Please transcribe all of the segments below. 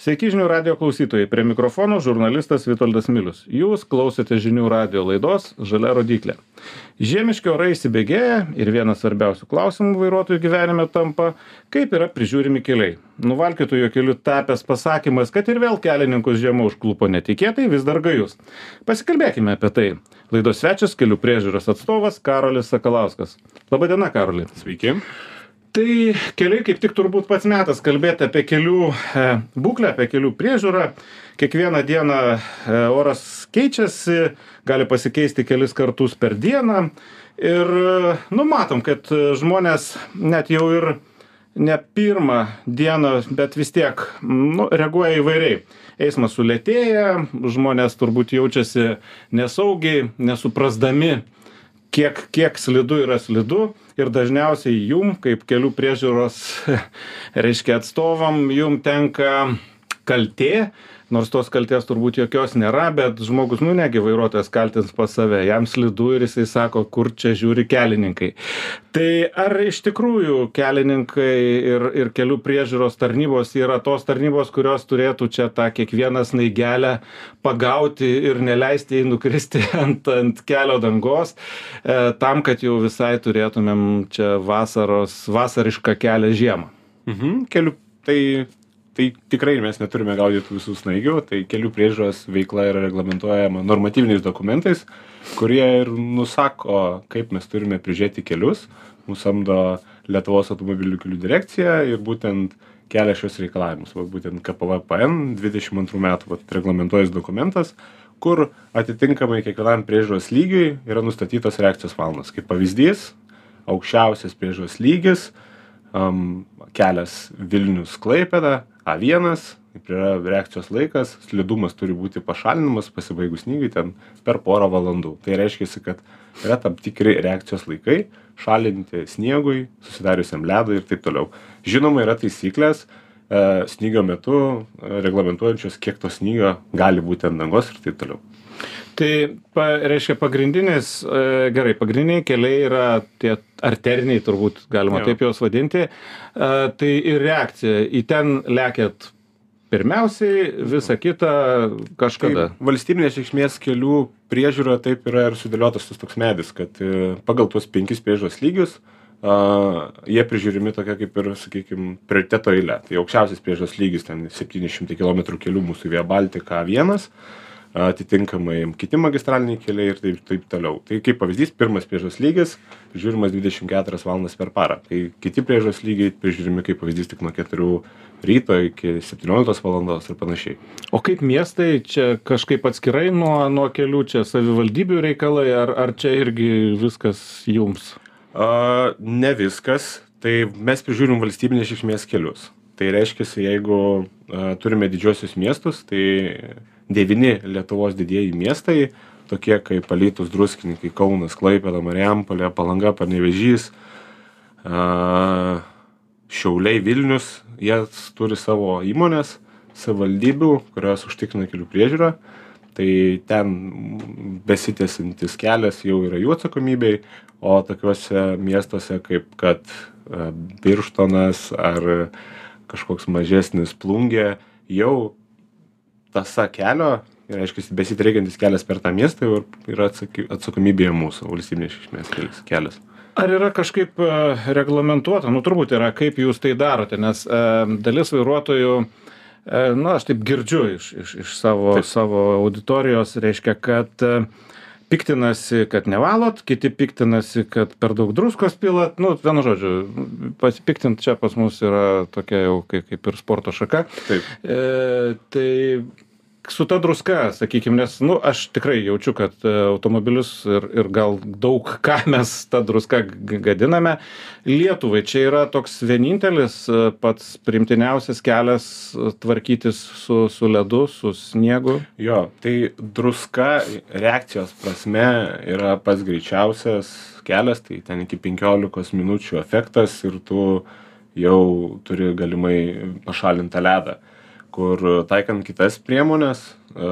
Sveiki žinių radio klausytojai, prie mikrofono žurnalistas Vitoldas Milius. Jūs klausote žinių radio laidos Žalia rodiklė. Žiemiški orai įsibėgėja ir vienas svarbiausių klausimų vairuotojų gyvenime tampa, kaip yra prižiūrimi keliai. Nuvalkytojų kelių tapęs pasakymas, kad ir vėl kelininkus žiemą užklupo netikėtai, vis dar gajus. Pasikalbėkime apie tai. Laidos svečias kelių priežiūros atstovas Karolis Sakalauskas. Labadiena, Karoli. Sveiki tai keliai kaip tik turbūt pats metas kalbėti apie kelių e, būklę apie kelių priežiūrą. Kiekvieną dieną e, oras keičiasi gali pasikeisti kelis kartus per dieną. Ir nu matom kad žmonės net jau ir ne pirmą dieną bet vis tiek nu reaguoja įvairiai. Eismas sulėtėja žmonės turbūt jaučiasi nesaugiai nesuprasdami kiek kiek slidu yra slidu ir dažniausiai jum kaip kelių priežiūros reiškia atstovam jum tenka kaltė nors tos kaltės turbūt jokios nėra bet žmogus nu negi vairuotojas kaltins pats save jam slidu ir jisai sako kur čia žiūri kelininkai. Tai ar iš tikrųjų kelininkai ir ir kelių priežiūros tarnybos yra tos tarnybos kurios turėtų čia tą kiekvieną snaigelę pagauti ir neleisti jai nukristi ant ant kelio dangos e, tam kad jau visai turėtumėm čia vasaros vasarišką kelią žiemą? Mhm kelių tai tai tikrai mes neturime gaudyt tų visų snaigių tai kelių priežiūros veikla yra reglamentuojama normatyviniais dokumentais kurie ir nusako kaip mes turime prižiūrėti kelius. Mus samdo lietuvos automobilių kelių direkcija ir būtent kelia šiuos reikalavimus. Va būtent kpvpn dvidešim antrų metų vat reglamentuojas dokumentas kur atitinkamai kiekvienam priežiūros lygiui yra nustatytos reakcijos valandos. Kaip pavyzdys aukščiausias priežiūros lygis am kelias vilnius klaipėda a vienas yra reakcijos laikas slidumas turi būti pašalinamas pasibaigus snygiui ten per porą valandų. Tai reiškiasi kad yra tam tikri reakcijos laikai šalinti sniegui susidariusiam ledui ir taip toliau. Žinoma yra taisyklės e snygio metu reglamentuojančios kiek to snygio gali būti ant dangos ir taip toliau tai pa reiškia pagrindinis e gerai pagrindiniai keliai yra tie arteriniai turbūt galima taip juos vadinti. E tai ir reakcija. Į ten lekiat pirmiausiai visa kita kažkada. Valstybinės reikšmės kelių priežiūra taip yra ir sudėliotas tas toks medis kad e pagal tuos penkis priežiūros lygius a jie prižiūrimi tokia kaip ir sakykim prioriteto eile tai aukščiausias priežiūros lygis ten septyni šimtai kilometrų kelių mūsų via baltica a vienas atitinkamai kiti magistraliniai keliai ir taip taip toliau. Tai kaip pavyzdys pirmas priežiūros lygis dvidešim keturias valandas per parą. Kai kiti priežiūros lygiai prižiūrimi kaip pavyzdys tik nuo keturių ryto iki septynioliktos valandos ir panašiai. O kaip miestai čia kažkaip atskirai nuo nuo kelių čia savivaldybių reikalai ar ar čia irgi viskas jums? A ne viskas. Tai mes prižiūrim valstybinės reikšmės kelius. Tai reiškiasi jeigu a turime didžiuosius miestus tai devyni lietuvos didieji miestai tokie kaip alytus druskininkai kaunas klaipėda marijampolė palanga panevėžys a šiauliai vilnius jie turi savo įmones savivaldybių kurios užtikrina kelių priežiūrą. Tai ten besitęsiantis kelias jau yra jų atsakomybėj o tokiuose miestuose kaip kad birštonas ar kažkoks mažesnis plungė jau tąsa kelio reiškiasi besidriekiantis kelias per tą miestą jau yra atsaky atsakomybėje mūsų valstybinės reikšmės kelis kelias. Ar yra kažkaip reglamentuota nu turbūt yra kaip jūs tai darote nes e dalis vairuotojų e nu aš taip girdžiu iš iš iš savo savo auditorijos reiškia kad piktinasi kad nevalot kiti piktinasi kad per daug druskos pilat nu vienu žodžiu pasipiktint čia pas mus yra tokia jau kaip ir sporto šaka. Taip. E tai su ta druska sakykim nes nu aš tikrai jaučiu kad automobilius ir ir gal daug ką mes ta druska gadiname. Lietuvai čia yra toks vienintelis pats priimtiniausias kelias tvarkytis su su ledu su sniegu. Jo tai druska reakcijos prasme yra pats greičiausias kelias tai ten iki penkiolikos minučių efektas ir tu jau turi galimai pašalint tą ledą kur taikant kitas priemones a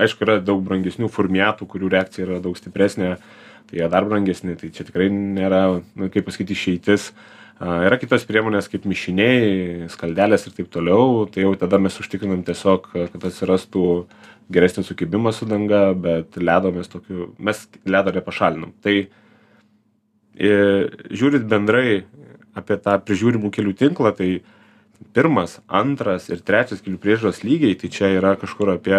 aišku yra daug brangesnių furmiatų kurių reakcija yra daug stipresnė tai jie dar brangesni tai čia tikrai nėra nu kaip pasakyt išeitis. A yra kitos priemonės kaip mišiniai skaldelės ir taip toliau tai jau tada mes užtikrinam tiesiog kad atsirastų geresnis sukibimas su danga bet ledo mes tokiu mes ledo nepašalinam. Tai i žiūrint bendrai apie tą prižiūrimų kelių tinklą tai pirmas antras ir trečias kelių priežiūros lygiai tai čia yra kažkur apie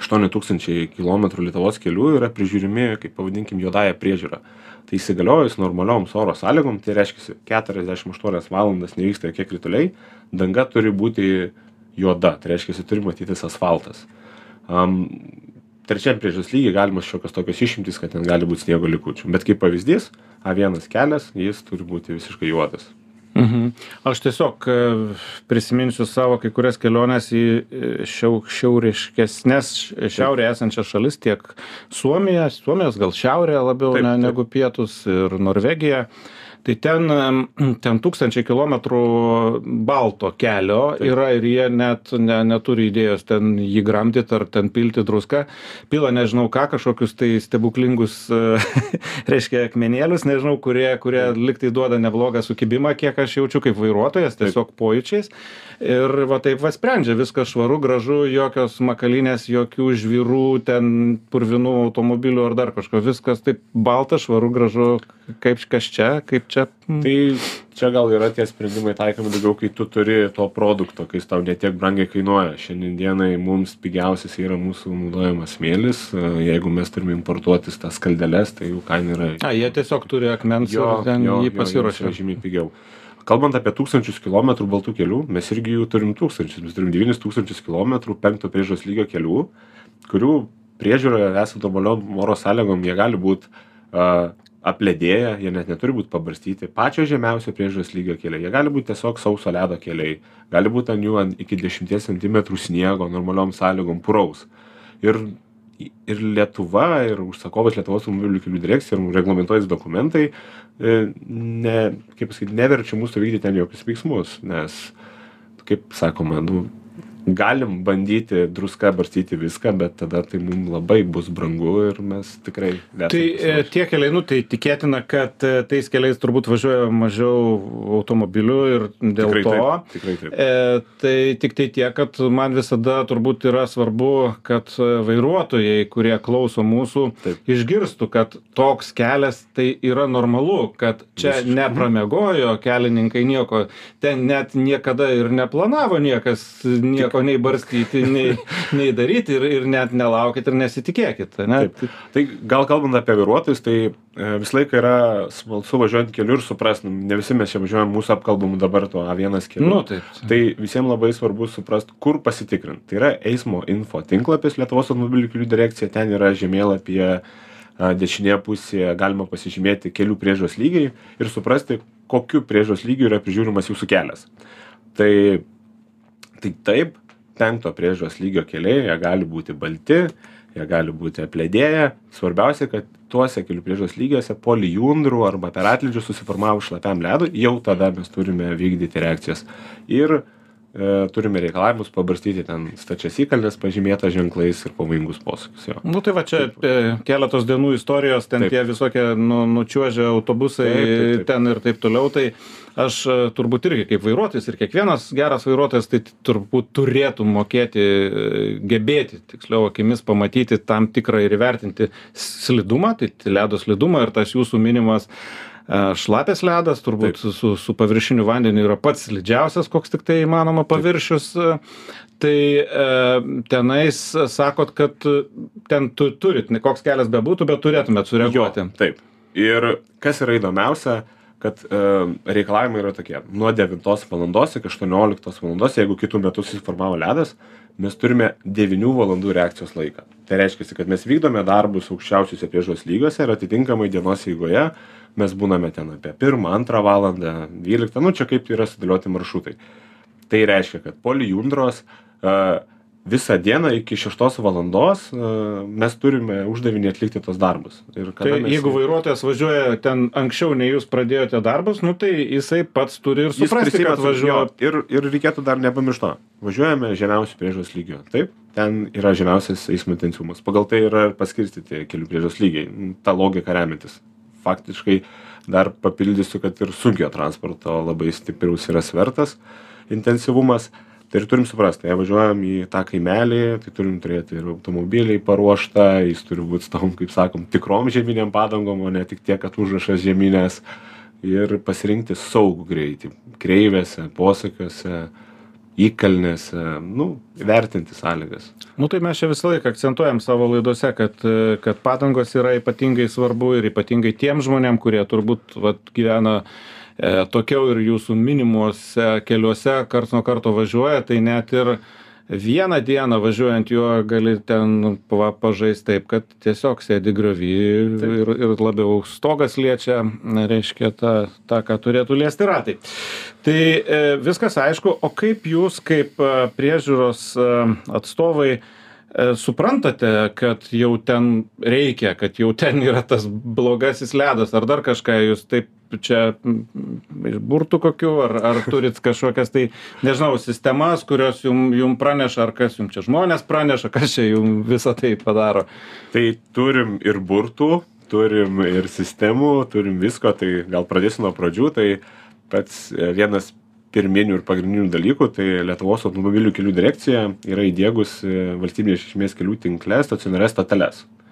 aštuoni tūkstančiai kilometrų lietuvos kelių yra prižiūrimi kaip pavadinkim juodąja priežiūra tai įsigaliojus normalioms oro sąlygom tai keturiasdešim aštuonias valandas nevyksta jokie krituliai danga turi būti juoda tai reiškiasi turi matytis asfaltas. Am trečiam priežiūros lygy galimos šiokios tokios išimtys kad ten gali būt sniego likučių. Bet kaip pavyzdys a vienas kelias jis turi būti visiškai juodas Mhm. Aš tiesiog e, prisiminsiu savo kai kurias keliones į e, šiau, šiauriškesnės, šiaurėje esančias šalis, tiek Suomija, Suomijos gal šiaurė labiau Taip, ne, taip. negu pietus ir Norvegija. Tai ten, ten tūkstančiai kilometrų balto kelio yra ir jie net ne, neturi idėjos ten jį gramdyti ar ten pilti druską. Pila nežinau ką, kažkokius tai stebuklingus, e, reiškia, akmenėlius, nežinau, kurie, kurie liktai duoda neblogą sukibimą, kiek aš jaučiu kaip vairuotojas, tiesiog pojūčiais. Ir va taip va sprendžia, viskas švaru, gražu, jokios makalinės, jokių žvirų, ten purvinų automobilių ar dar kažko, viskas taip balta, švaru, gražu, kaip kas čia, kaip čia. mm. tai čia gal yra tie sprendimai taikomi daugiau kai tu turi to produkto kai jis tau ne tiek brangiai kainuoja šiandien dienai mums pigiausias yra mūsų naudojamas smėlis jeigu mes turime importuotis tas skaldeles tai jų kaina yra A, jie tiesiog turi akmens ir ten jį jiems pasiruošė. yra žymiai pigiau kalbant apie tūkstančius kilometrų baltų kelių mes irgi jų turim tūkstančius mes turim devynis tūkstančius kilometrų penkto priežiūros lygio kelių kurių priežiūroje esant normaliom oro sąlygom jie gali būt a, apledėję jie net neturi būt pabarstyti pačio žemiausio priežiūros lygio keliai. Jie gali būt tiesiog sauso ledo keliai. Gali būt ant jų ant iki dešimties centimetrų sniego normaliom sąlygom puraus. Ir ir lietuva ir užsakovas lietuvos automobilių kelių direkcija ir reglamentuojantys dokumentai e, ne kaip pasakyt neverčia mūsų vykdyt ten jokius veiksmus nes kaip sakoma nu galim bandyti druska barstyti viską bet tada tai mum labai bus brangu ir mes tikrai Tai e, tie keliai, nu, tai tikėtina, kad e, tais keliais turbūt važiuoja mažiau automobilių ir dėl to. tikrai taip E, tai tik tai tiek, kad man visada turbūt yra svarbu, kad vairuotojai, kurie klauso mūsų, išgirstų, kad toks kelias tai yra normalu, kad čia Visiškai. nepramegojo kelininkai nieko, ten net niekada ir neplanavo niekas nieko nei barstyti, nei, nei daryti ir, ir net nelaukit ir nesitikėkit. Ne? Taip. Tai gal kalbant apie vairuotojus, tai e, visą laiką yra smalsu važiuojant keliu ir suprast, ne visi mes čia važiuojam mūsų apkalbamų dabar to A1 keliu. Nu, taip. Tai visiems labai svarbu suprast, kur pasitikrinti. Tai yra eismo info tinklapis Lietuvos automobilių kelių direkcija, ten yra žemėlapyje dešinėje pusėje galima pasižymėti kelių priežos lygiai ir suprasti, kokiu priežos lygiu yra prižiūrimas jūsų kelias. Tai, tai taip, penkto priežos lygio keliai, jie gali būti balti, jie gali būti apledėję. Svarbiausia, kad tuose kelių priežos lygiuose po lijundrų arba per atlydžius susiformavus šlapiam ledui, jau tada mes turime vykdyti reakcijas. Ir turime reikalavimus pabarstyti ten stačias įkalnes pažymėtas ženklais ir pavojingus posūkius. Jo. Nu tai va čia e, keletos dienų istorijos, ten Taip. tie visokie nu, nučiuožę autobusai Taip, taip, taip. ten ir taip toliau. Tai aš e, turbūt irgi kaip vairuotojas ir kiekvienas geras vairuotojas tai turbūt turėtų mokėti, e, gebėti, tiksliau akimis pamatyti tam tikrą ir įvertinti slidumą, tai ledo slidumą ir tas jūsų minimas e, šlapės ledas, turbūt Taip. su, su paviršiniu vandeniu yra pats slidžiausias, koks tik tai įmanoma paviršius. e, Tai e, tenais e, sakot, kad e, ten tu turit, koks kelias bebūtų, bet turėtumėt sureaguoti. Jo, taip. Ir kas yra įdomiausia, kad e, reikalavimai yra tokie. Nuo 9 valandos iki 18 valandos, jeigu kitų metų susiformavo ledas, mes turime 9 valandų reakcijos laiką. Tai reiškia, kad mes vykdome darbus aukščiausiuose priežos lygiuose ir atitinkamai dienos eigoje mes būname ten apie 1, 2 valandą, 12, nu čia kaip yra sudėlioti maršrutai. Tai reiškia, kad po lijundros uh, visą dieną iki 6 valandos uh, mes turime uždavinį atlikti tos darbus. Ir Tai kada mes- jeigu vairuotojas važiuoja ten anksčiau, nei jūs pradėjote darbus, nu tai jisai pats turi ir suprasti, kad važiuoja. ir, ir reikėtų dar nepamiršto. Važiuojame žemiausių priežos lygio. Taip, ten yra žemiausias eismo intensyvumas. Pagal tai yra ir paskirstyti kelių priežos lygiai. Ta logika remiantis. Faktiškai dar papildysiu kad ir sunkiojo transporto labai stiprus yra svertas intensyvumas tai ir turim suprast jei važiuojam į tą kaimelį tai turim turėti ir automobilį paruoštą jis turi būt su tom kaip sakom tikrom žieminėm padangom o ne tik tiek kad užrašas žieminės ir pasirinkti saugų greitį. Kreivėse posūkiuose įkalnėse nu vertinti sąlygas. Nu tai mes čia visą laiką akcentuojam savo laidose kad kad padangos yra ypatingai svarbu ir ypatingai tiem žmonėm kurie turbūt vat gyvena e, atokiau ir jūsų minimuose keliuose karts nuo karto važiuoja tai net ir vieną dieną važiuojant juo gali ten va pažaist taip kad tiesiog sėdi griovy ir ir labiau stogas liečia reiškia tą tą ką turėtų liesti ratai. Tai e, viskas aišku o kaip jūs kaip e, priežiūros e, atstovai suprantate kad jau ten reikia kad jau ten yra tas blogasis ledas ar dar kažką jūs taip čia iš burtų kokių ar ar turit kažkokias tai nežinau sistemas kurios jum jum praneša ar kas jum čia žmonės praneša kas čia jum visa tai padaro. Tai turim ir burtų turim ir sistemų turim visko tai gal pradėsiu nuo pradžių tai pats e, vienas pirminių ir pagrindinių dalykų tai lietuvos automobilių kelių direkcija yra įdiegusi valstybinės reikšmės kelių tinkle stacionarias stoteles. E,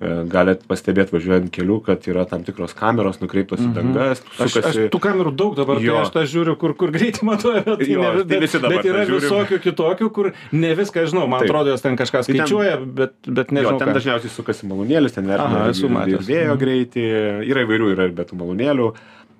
galit pastebėt važiuojant keliu kad yra tam tikros kameros nukreiptos į mhm. dangas aš aš tų kamerų daug dabar tai aš tas žiūriu kur kur greitį matuoja bet tai Jo, ne tai visi dabar bet yra tą visokių kitokių kur ne viską žinau man Taip. atrodo jos ten kažką Tai ten- skaičiuoja bet bet Jo, nežinau ten ką dažniausiai sukasi malūnėlis, ten vertina ir- ir vėjo Mhm. greitį, yra įvairių, yra ir be tų malūnėlių.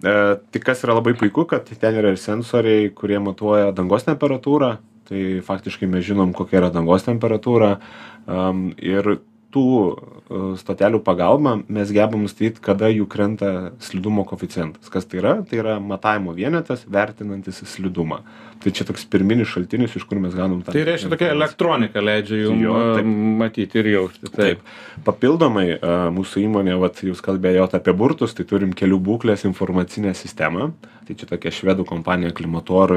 E, tik kas yra labai puiku, kad ten yra ir sensoriai, kurie matuoja dangos temperatūrą, tai faktiškai mes žinom, kokia yra dangos temperatūra. Um, ir tų e, stotelių pagalba mes gebam nustatyti, kada jų krenta slidumo koficijantas. Kas tai yra? Tai yra matavimo vienetas, vertinantis slidumą. Tai čia toks pirminis šaltinis, iš kur mes gaunam tą. tai reiškia tokia elektronika leidžia jum Jo, taip. a, matyti ir jausti Taip. Papildomai a, mūsų įmonė, vat, jūs kalbėjote apie burtus, tai turim kelių būklės informacinę sistemą. Tai čia tokia švedų kompanija Klimator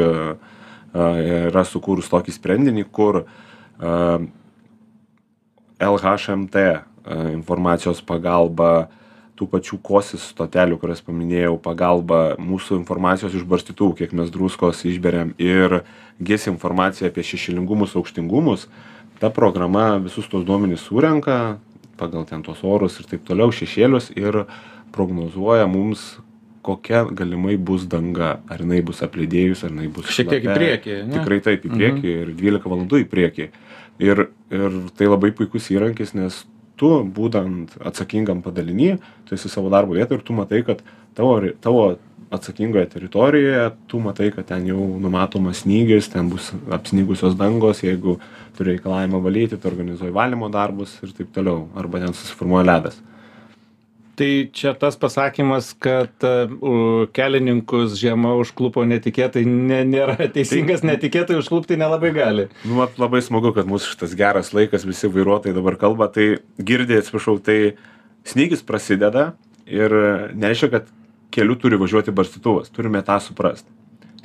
yra sukūrus tokį sprendinį, kur LHMT a, informacijos pagalba, tų pačių kosis stotelių, kurias paminėjau, pagalba mūsų informacijos išbarstytų, kiek mes druskos išberiam ir GIS informacija apie šešilingumus, aukštingumus, ta programa visus tos duomenys surenka pagal ten tuos orus ir taip toliau, šešėlius ir prognozuoja mums, kokia galimai bus danga. Ar jinai bus aplidėjus, ar jinai bus... Šiek tiek į priekį, ne? Tikrai taip, į priekį ir 12 valandų į priekį. Ir, ir tai labai puikus įrankis, nes tu, būdant atsakingam padalinį, tu esi savo darbo vietoje ir tu matai, kad tavo, tavo atsakingoje teritorijoje, tu matai, kad ten jau numatomas snygis, ten bus apsnigusios dangos, jeigu turi reikalavimą valyti, tu organizuoji valymo darbus ir taip toliau, arba ten susiformuoja ledas. Tai čia tas pasakymas kad u, kelininkus žiema užklupo netikėtai ne nėra teisingas netikėtai užklupti nelabai gali Nu, vat, labai smagu, kad mūsų šitas geras laikas, visi vairuotojai dabar kalba, tai girdė, atsiprašau, tai snygis prasideda ir nereiškia, kad keliu turi važiuoti barstytuvas, turime tą suprasti.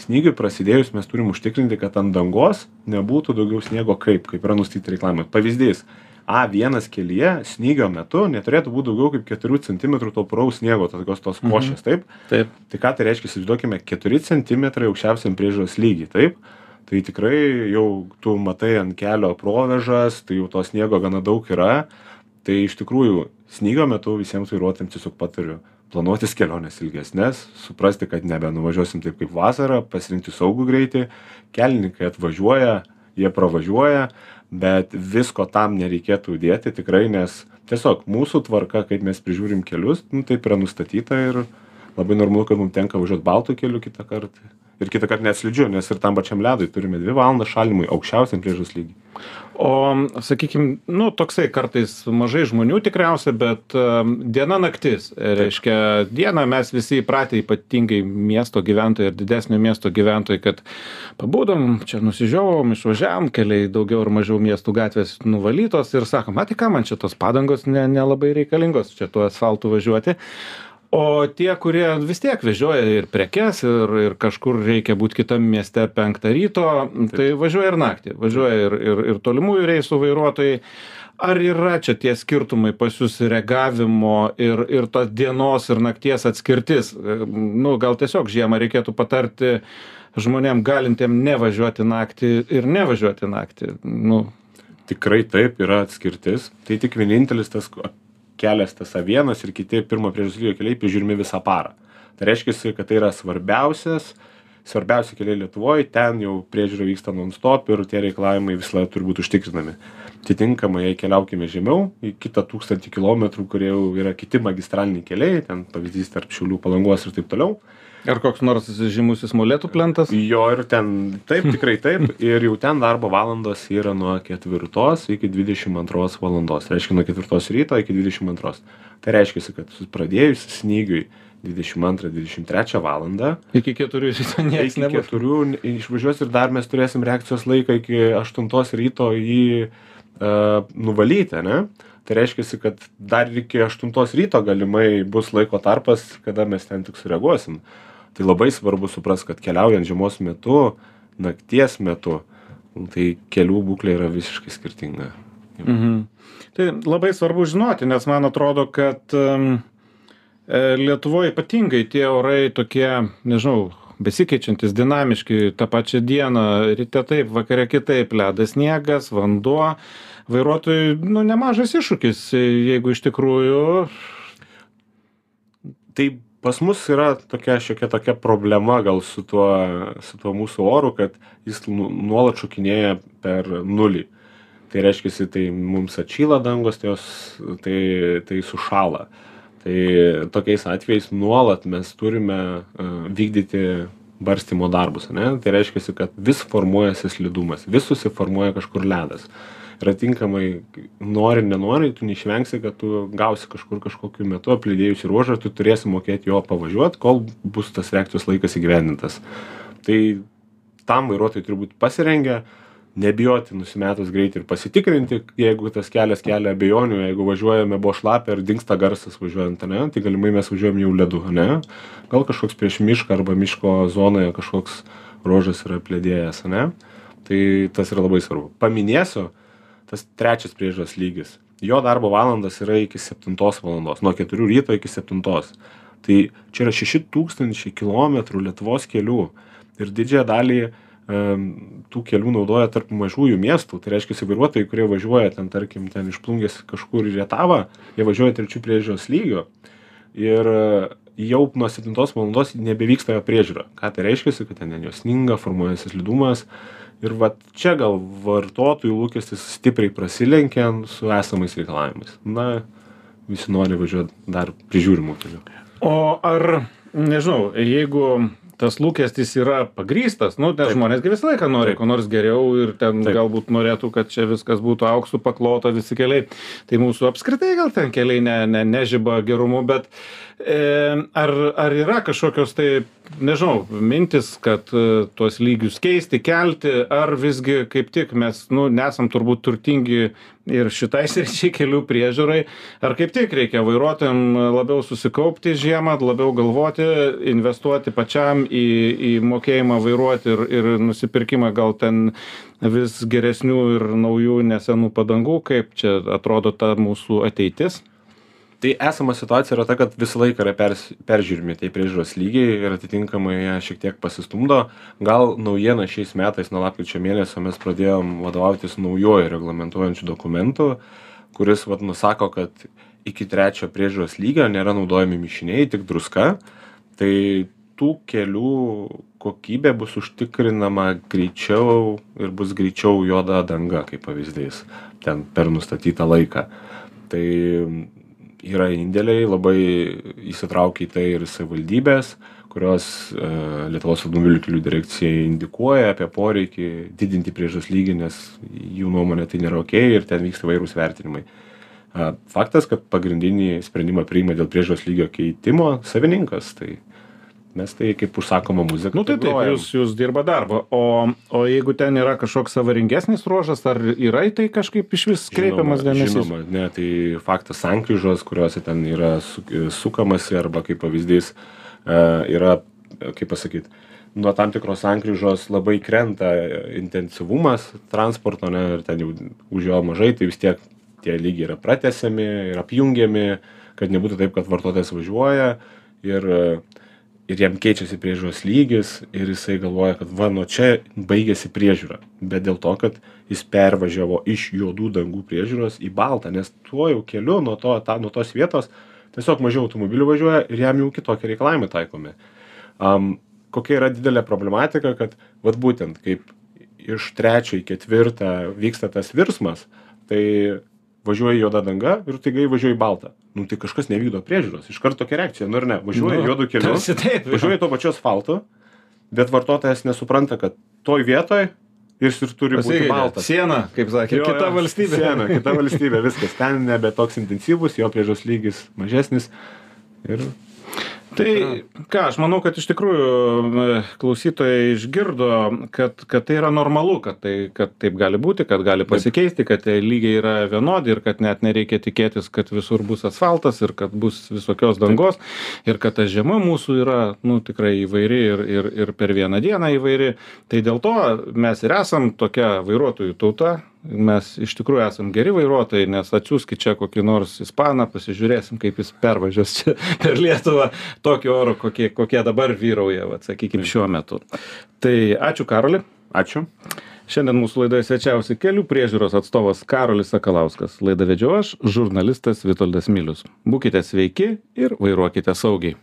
Snygiui prasidėjus mes turim užtikrinti, kad ant dangos nebūtų daugiau sniego kaip, kaip yra nustatyti reklamai. Pavyzdys. A1 kelyje snygio metu neturėtų būti daugiau kaip 4 cm to puraus sniego, tokios tos košės, taip? taip Tai ką tai reiškia, įsivaizduokime, 4 cm aukščiausiam priežiūros lygiai, taip? Tai tikrai jau tu matai ant kelio provežas, tai jau to sniego gana daug yra. Tai iš tikrųjų, snygio metu visiems vairuotojams tiesiog patariu planuotis keliones ilgesnes, suprasti, kad nebenuvažiuosim taip kaip vasarą, pasirinkti saugų greitį, kelininkai atvažiuoja, jie pravažiuoja, bet visko tam nereikėtų dėti tikrai, nes tiesiog mūsų tvarka, kaip mes prižiūrim kelius, nu, taip yra nustatyta ir labai normalu, kad mums tenka važiuoti baltų keliu kitą kartą. Ir kitą kartą neslidžiu, nes ir tam pačiam ledui turime 2 valandas šalimui aukščiausiam priežas lygiai. o sakykim nu toksai kartais mažai žmonių tikriausia bet am, diena naktis. Reiškia dieną mes visi įpratę ypatingai miesto gyventojai ir didesnio miesto gyventojai kad pabudom čia nusižiovavom išvažiavom keliai daugiau ar mažiau miestų gatvės nuvalytos ir sakom a tai kam man čia tos padangos ne nelabai reikalingos čia tuo asfaltu važiuoti o tie kurie vis tiek vežioja ir prekes ir ir kažkur reikia būt kitam mieste penktą ryto tai važiuoja ir naktį važiuoja ir ir ir tolimųjų reisų vairuotojai. Ar yra čia tie skirtumai pas jus reagavimo ir ir tos dienos ir nakties atskirtis? Nu gal tiesiog žiemą reikėtų patarti žmonėm galintiem nevažiuoti naktį ir nevažiuoti naktį. Nu. Tikrai taip yra atskirtis. Tai tik vienintelis tas kelias tas a vienas ir kiti pirmo priežiūros lygio keliai prižiūrimi visą parą. Tai reiškiasi kad tai yra svarbiausias svarbiausi keliai lietuvoj ten jau priežiūra vyksta non stop ir tie reikalavimai visada turi būt užtikrinami atitinkamai keliaukime žemiau į kitą tūkstantį kilometrų kurie jau yra kiti magistraliniai keliai ten pavyzdys tarp šiaulių palangos ir taip toliau. Ar koks nors žymusis molėtų plentas? Jo ir ten taip tikrai taip. Ir jau ten darbo valandos yra nuo ketvirtos iki dvidešim antros valandos reiškia nuo ketvirtos ryto iki dvidešim antros tai reiškiasi kad pradėjus snygiui dvidešim antrą dvidešim trečią valandą iki keturių ryto nieks iki nebus. keturių išvažiuos ir dar mes turėsim reakcijos laiką iki aštuntos ryto jį a, nuvalyti ane? Tai reiškiasi kad dar iki aštuntos ryto galimai bus laiko tarpas kada mes ten tik sureaguosim. Tai labai svarbu suprast kad keliaujant žiemos metu nakties metu tai kelių būklė yra visiškai skirtinga. Mhm. Tai labai svarbu žinoti, nes man atrodo, kad um, Lietuvoje ypatingai tie orai tokie, nežinau, besikeičiantis dinamiški tą pačią dieną, ryte taip, vakare kitaip, ledas, sniegas, vanduo. Vairuotojui, nu, nemažas iššūkis, jeigu iš tikrųjų. tai pas mus yra tokia šiokia tokia problema gal su tuo su tuo mūsų oru kad jis nu nuolat šokinėja per nulį tai reiškiasi tai mums atšyla dangos tai jos tai tai sušąla tai tokiais atvejais nuolat mes turime vykdyti barstymo darbus ane? Tai reiškiasi kad vis formuojasi slidumas vis susiformuoja kažkur ledas. Ir atitinkamai nori nenori tu neišvengsi kad tu gausi kažkur kažkokiu metu apledėjusį ruožą tu turėsi mokėt juo pavažiuot kol bus tas reakcijos laikas įgyvendintas. Tai tam vairuotojai turi būt pasirengę nebijoti nusimetus greitį ir pasitikrinti jeigu tas kelias kelia abejonių jeigu važiuojame buvo šlapia ir dingsta garsas važiuojant ane tai galimai mes važiuojam jau ledu ane. Gal kažkoks prieš mišką arba miško zonoje kažkoks ruožas yra apledėjęs ane. Tai tas yra labai svarbu. Paminėsiu tas trečias priežiūros lygis. Jo darbo valandos yra iki septintos valandos nuo keturių ryto iki septintos. Tai čia yra šeši tūkstančiai kilometrų lietuvos kelių ir didžiąją dalį tų kelių naudoja tarp mažųjų miestų. Tai reiškiasi vairuotojai kurie važiuoja ten tarkim ten iš plungės kažkur į rietavą jie važiuoja trečiu priežiūros lygiu ir jau nuo septintos valandos nebevyksta jo priežiūra. Ką tai reiškiasi kad ten jo sninga formuojasi slidumas. Ir vat čia gal vartotojų lūkestis stipriai prasilenkia su esamais reikalavimais. Na visi nori važiuot dar prižiūrimu keliu O ar, nežinau, jeigu tas lūkestis yra pagrystas, nu, nes žmonės gi visą laiką nori ko nors geriau ir ten Taip. galbūt norėtų, kad čia viskas būtų auksų paklota visi keliai. Tai mūsų apskritai gal ten keliai ne, ne, nežyba gerumu, bet e, ar, ar yra kažkokios tai, nežinau, mintis, kad e, tuos lygius keisti, kelti, ar visgi kaip tik mes, nu, nesam turbūt turtingi ir šitai sričiai kelių priežiūrai, ar kaip tik reikia vairuotojam labiau susikaupti žiemą, labiau galvoti, investuoti pačiam į, į mokėjimą vairuoti ir, ir nusipirkimą gal ten vis geresnių ir naujų nesenų padangų, kaip čia atrodo ta mūsų ateitis. Tai esama situacija yra ta kad visą laiką yra pers peržiūrimi tie priežiūros lygiai ir atitinkamai jie šiek tiek pasistumdo. Gal naujiena šiais metais nuo lapkričio mėnesio mes pradėjom vadovautis naujuoju reglamentuojančiu dokumentu kuris vat nusako kad iki trečio priežiūros lygio nėra naudojami mišiniai tik druska. Tai tų kelių kokybė bus užtikrinama greičiau ir bus greičiau juoda danga kaip pavyzdys ten per nustatytą laiką. Tai yra indėliai labai įsitraukia į tai ir savivaldybės kurios e, lietuvos automobilių kelių direkcijai indikuoja apie poreikį didinti priežiūros lygį nes jų nuomone tai nėra okei ir ten vyksta įvairūs vertinimai. Faktas kad pagrindinį sprendimą priima dėl priežiūros lygio keitimo savininkas tai mes tai kaip užsakoma muzika. Nu tai taip, jūs, jūs dirba darbą. O, o jeigu ten yra kažkoks avaringesnis ruožas, ar yra į tai kažkaip iš vis kreipiamas dėmesys? Žinoma, ne, tai faktas sankryžos, kuriuose ten yra su, sukamasi arba kaip pavyzdys e, yra, kaip pasakyti, nuo tam tikros sankryžos labai krenta intensyvumas transporto, ne, ir ten jau už jo mažai, tai vis tiek tie lygiai yra pratesiami ir apjungiami, kad nebūtų taip, kad vartotojas važiuoja ir, ir jam keičiasi priežiūros lygis ir jisai galvoja, kad va, nuo čia baigėsi priežiūra. Bet dėl to, kad jis pervažiavo iš juodų dangų priežiūros į baltą, nes tuo jau keliu nuo, to, ta, nuo tos vietos tiesiog mažiau automobilių važiuoja ir jam jau kitokie reikalavimai taikomi. Um, kokia yra didelė problematika, kad vat būtent kaip iš trečio į ketvirtą vyksta tas virsmas, tai važiuoja juoda danga ir taigai važiuoja į baltą. Nu tai kažkas nevykdo priežiūros. Iš karto tokia reakcija, nu ar ne, važiuoja Nu, juodu keliu, važiuoja to pačiu asfaltu, bet vartotojas nesupranta, kad toj vietoj jis ir turi būti baltas. Siena, kaip sakė, Jo, kita jo, valstybė. Siena, kita valstybė, viskas. Ten nebe toks intensyvus, jo priežos lygis mažesnis. Ir Tai ką, aš manau, kad iš tikrųjų e, klausytojai išgirdo, kad, kad tai yra normalu, kad, tai, kad taip gali būti, kad gali pasikeisti, kad tie lygiai yra vienodi ir kad net nereikia tikėtis, kad visur bus asfaltas ir kad bus visokios dangos ir kad ta žiema mūsų yra nu, tikrai įvairi ir, ir, ir per vieną dieną įvairi. Tai dėl to mes ir esam tokia vairuotojų tauta. Mes iš tikrųjų esam geri vairuotojai, nes atsiųskit čia kokį nors ispaną, pasižiūrėsim, kaip jis pervažiuos čia per Lietuvą tokio oro, kokie, kokie dabar vyrauja, vat, sakykime, šiuo metu. Tai ačiū Karoli. ačiū. Šiandien mūsų laidoje svečiausi kelių priežiūros atstovas Karolis Sakalauskas. Laidą vedžiau aš, žurnalistas Vitoldas Milius. Būkite sveiki ir vairuokite saugiai.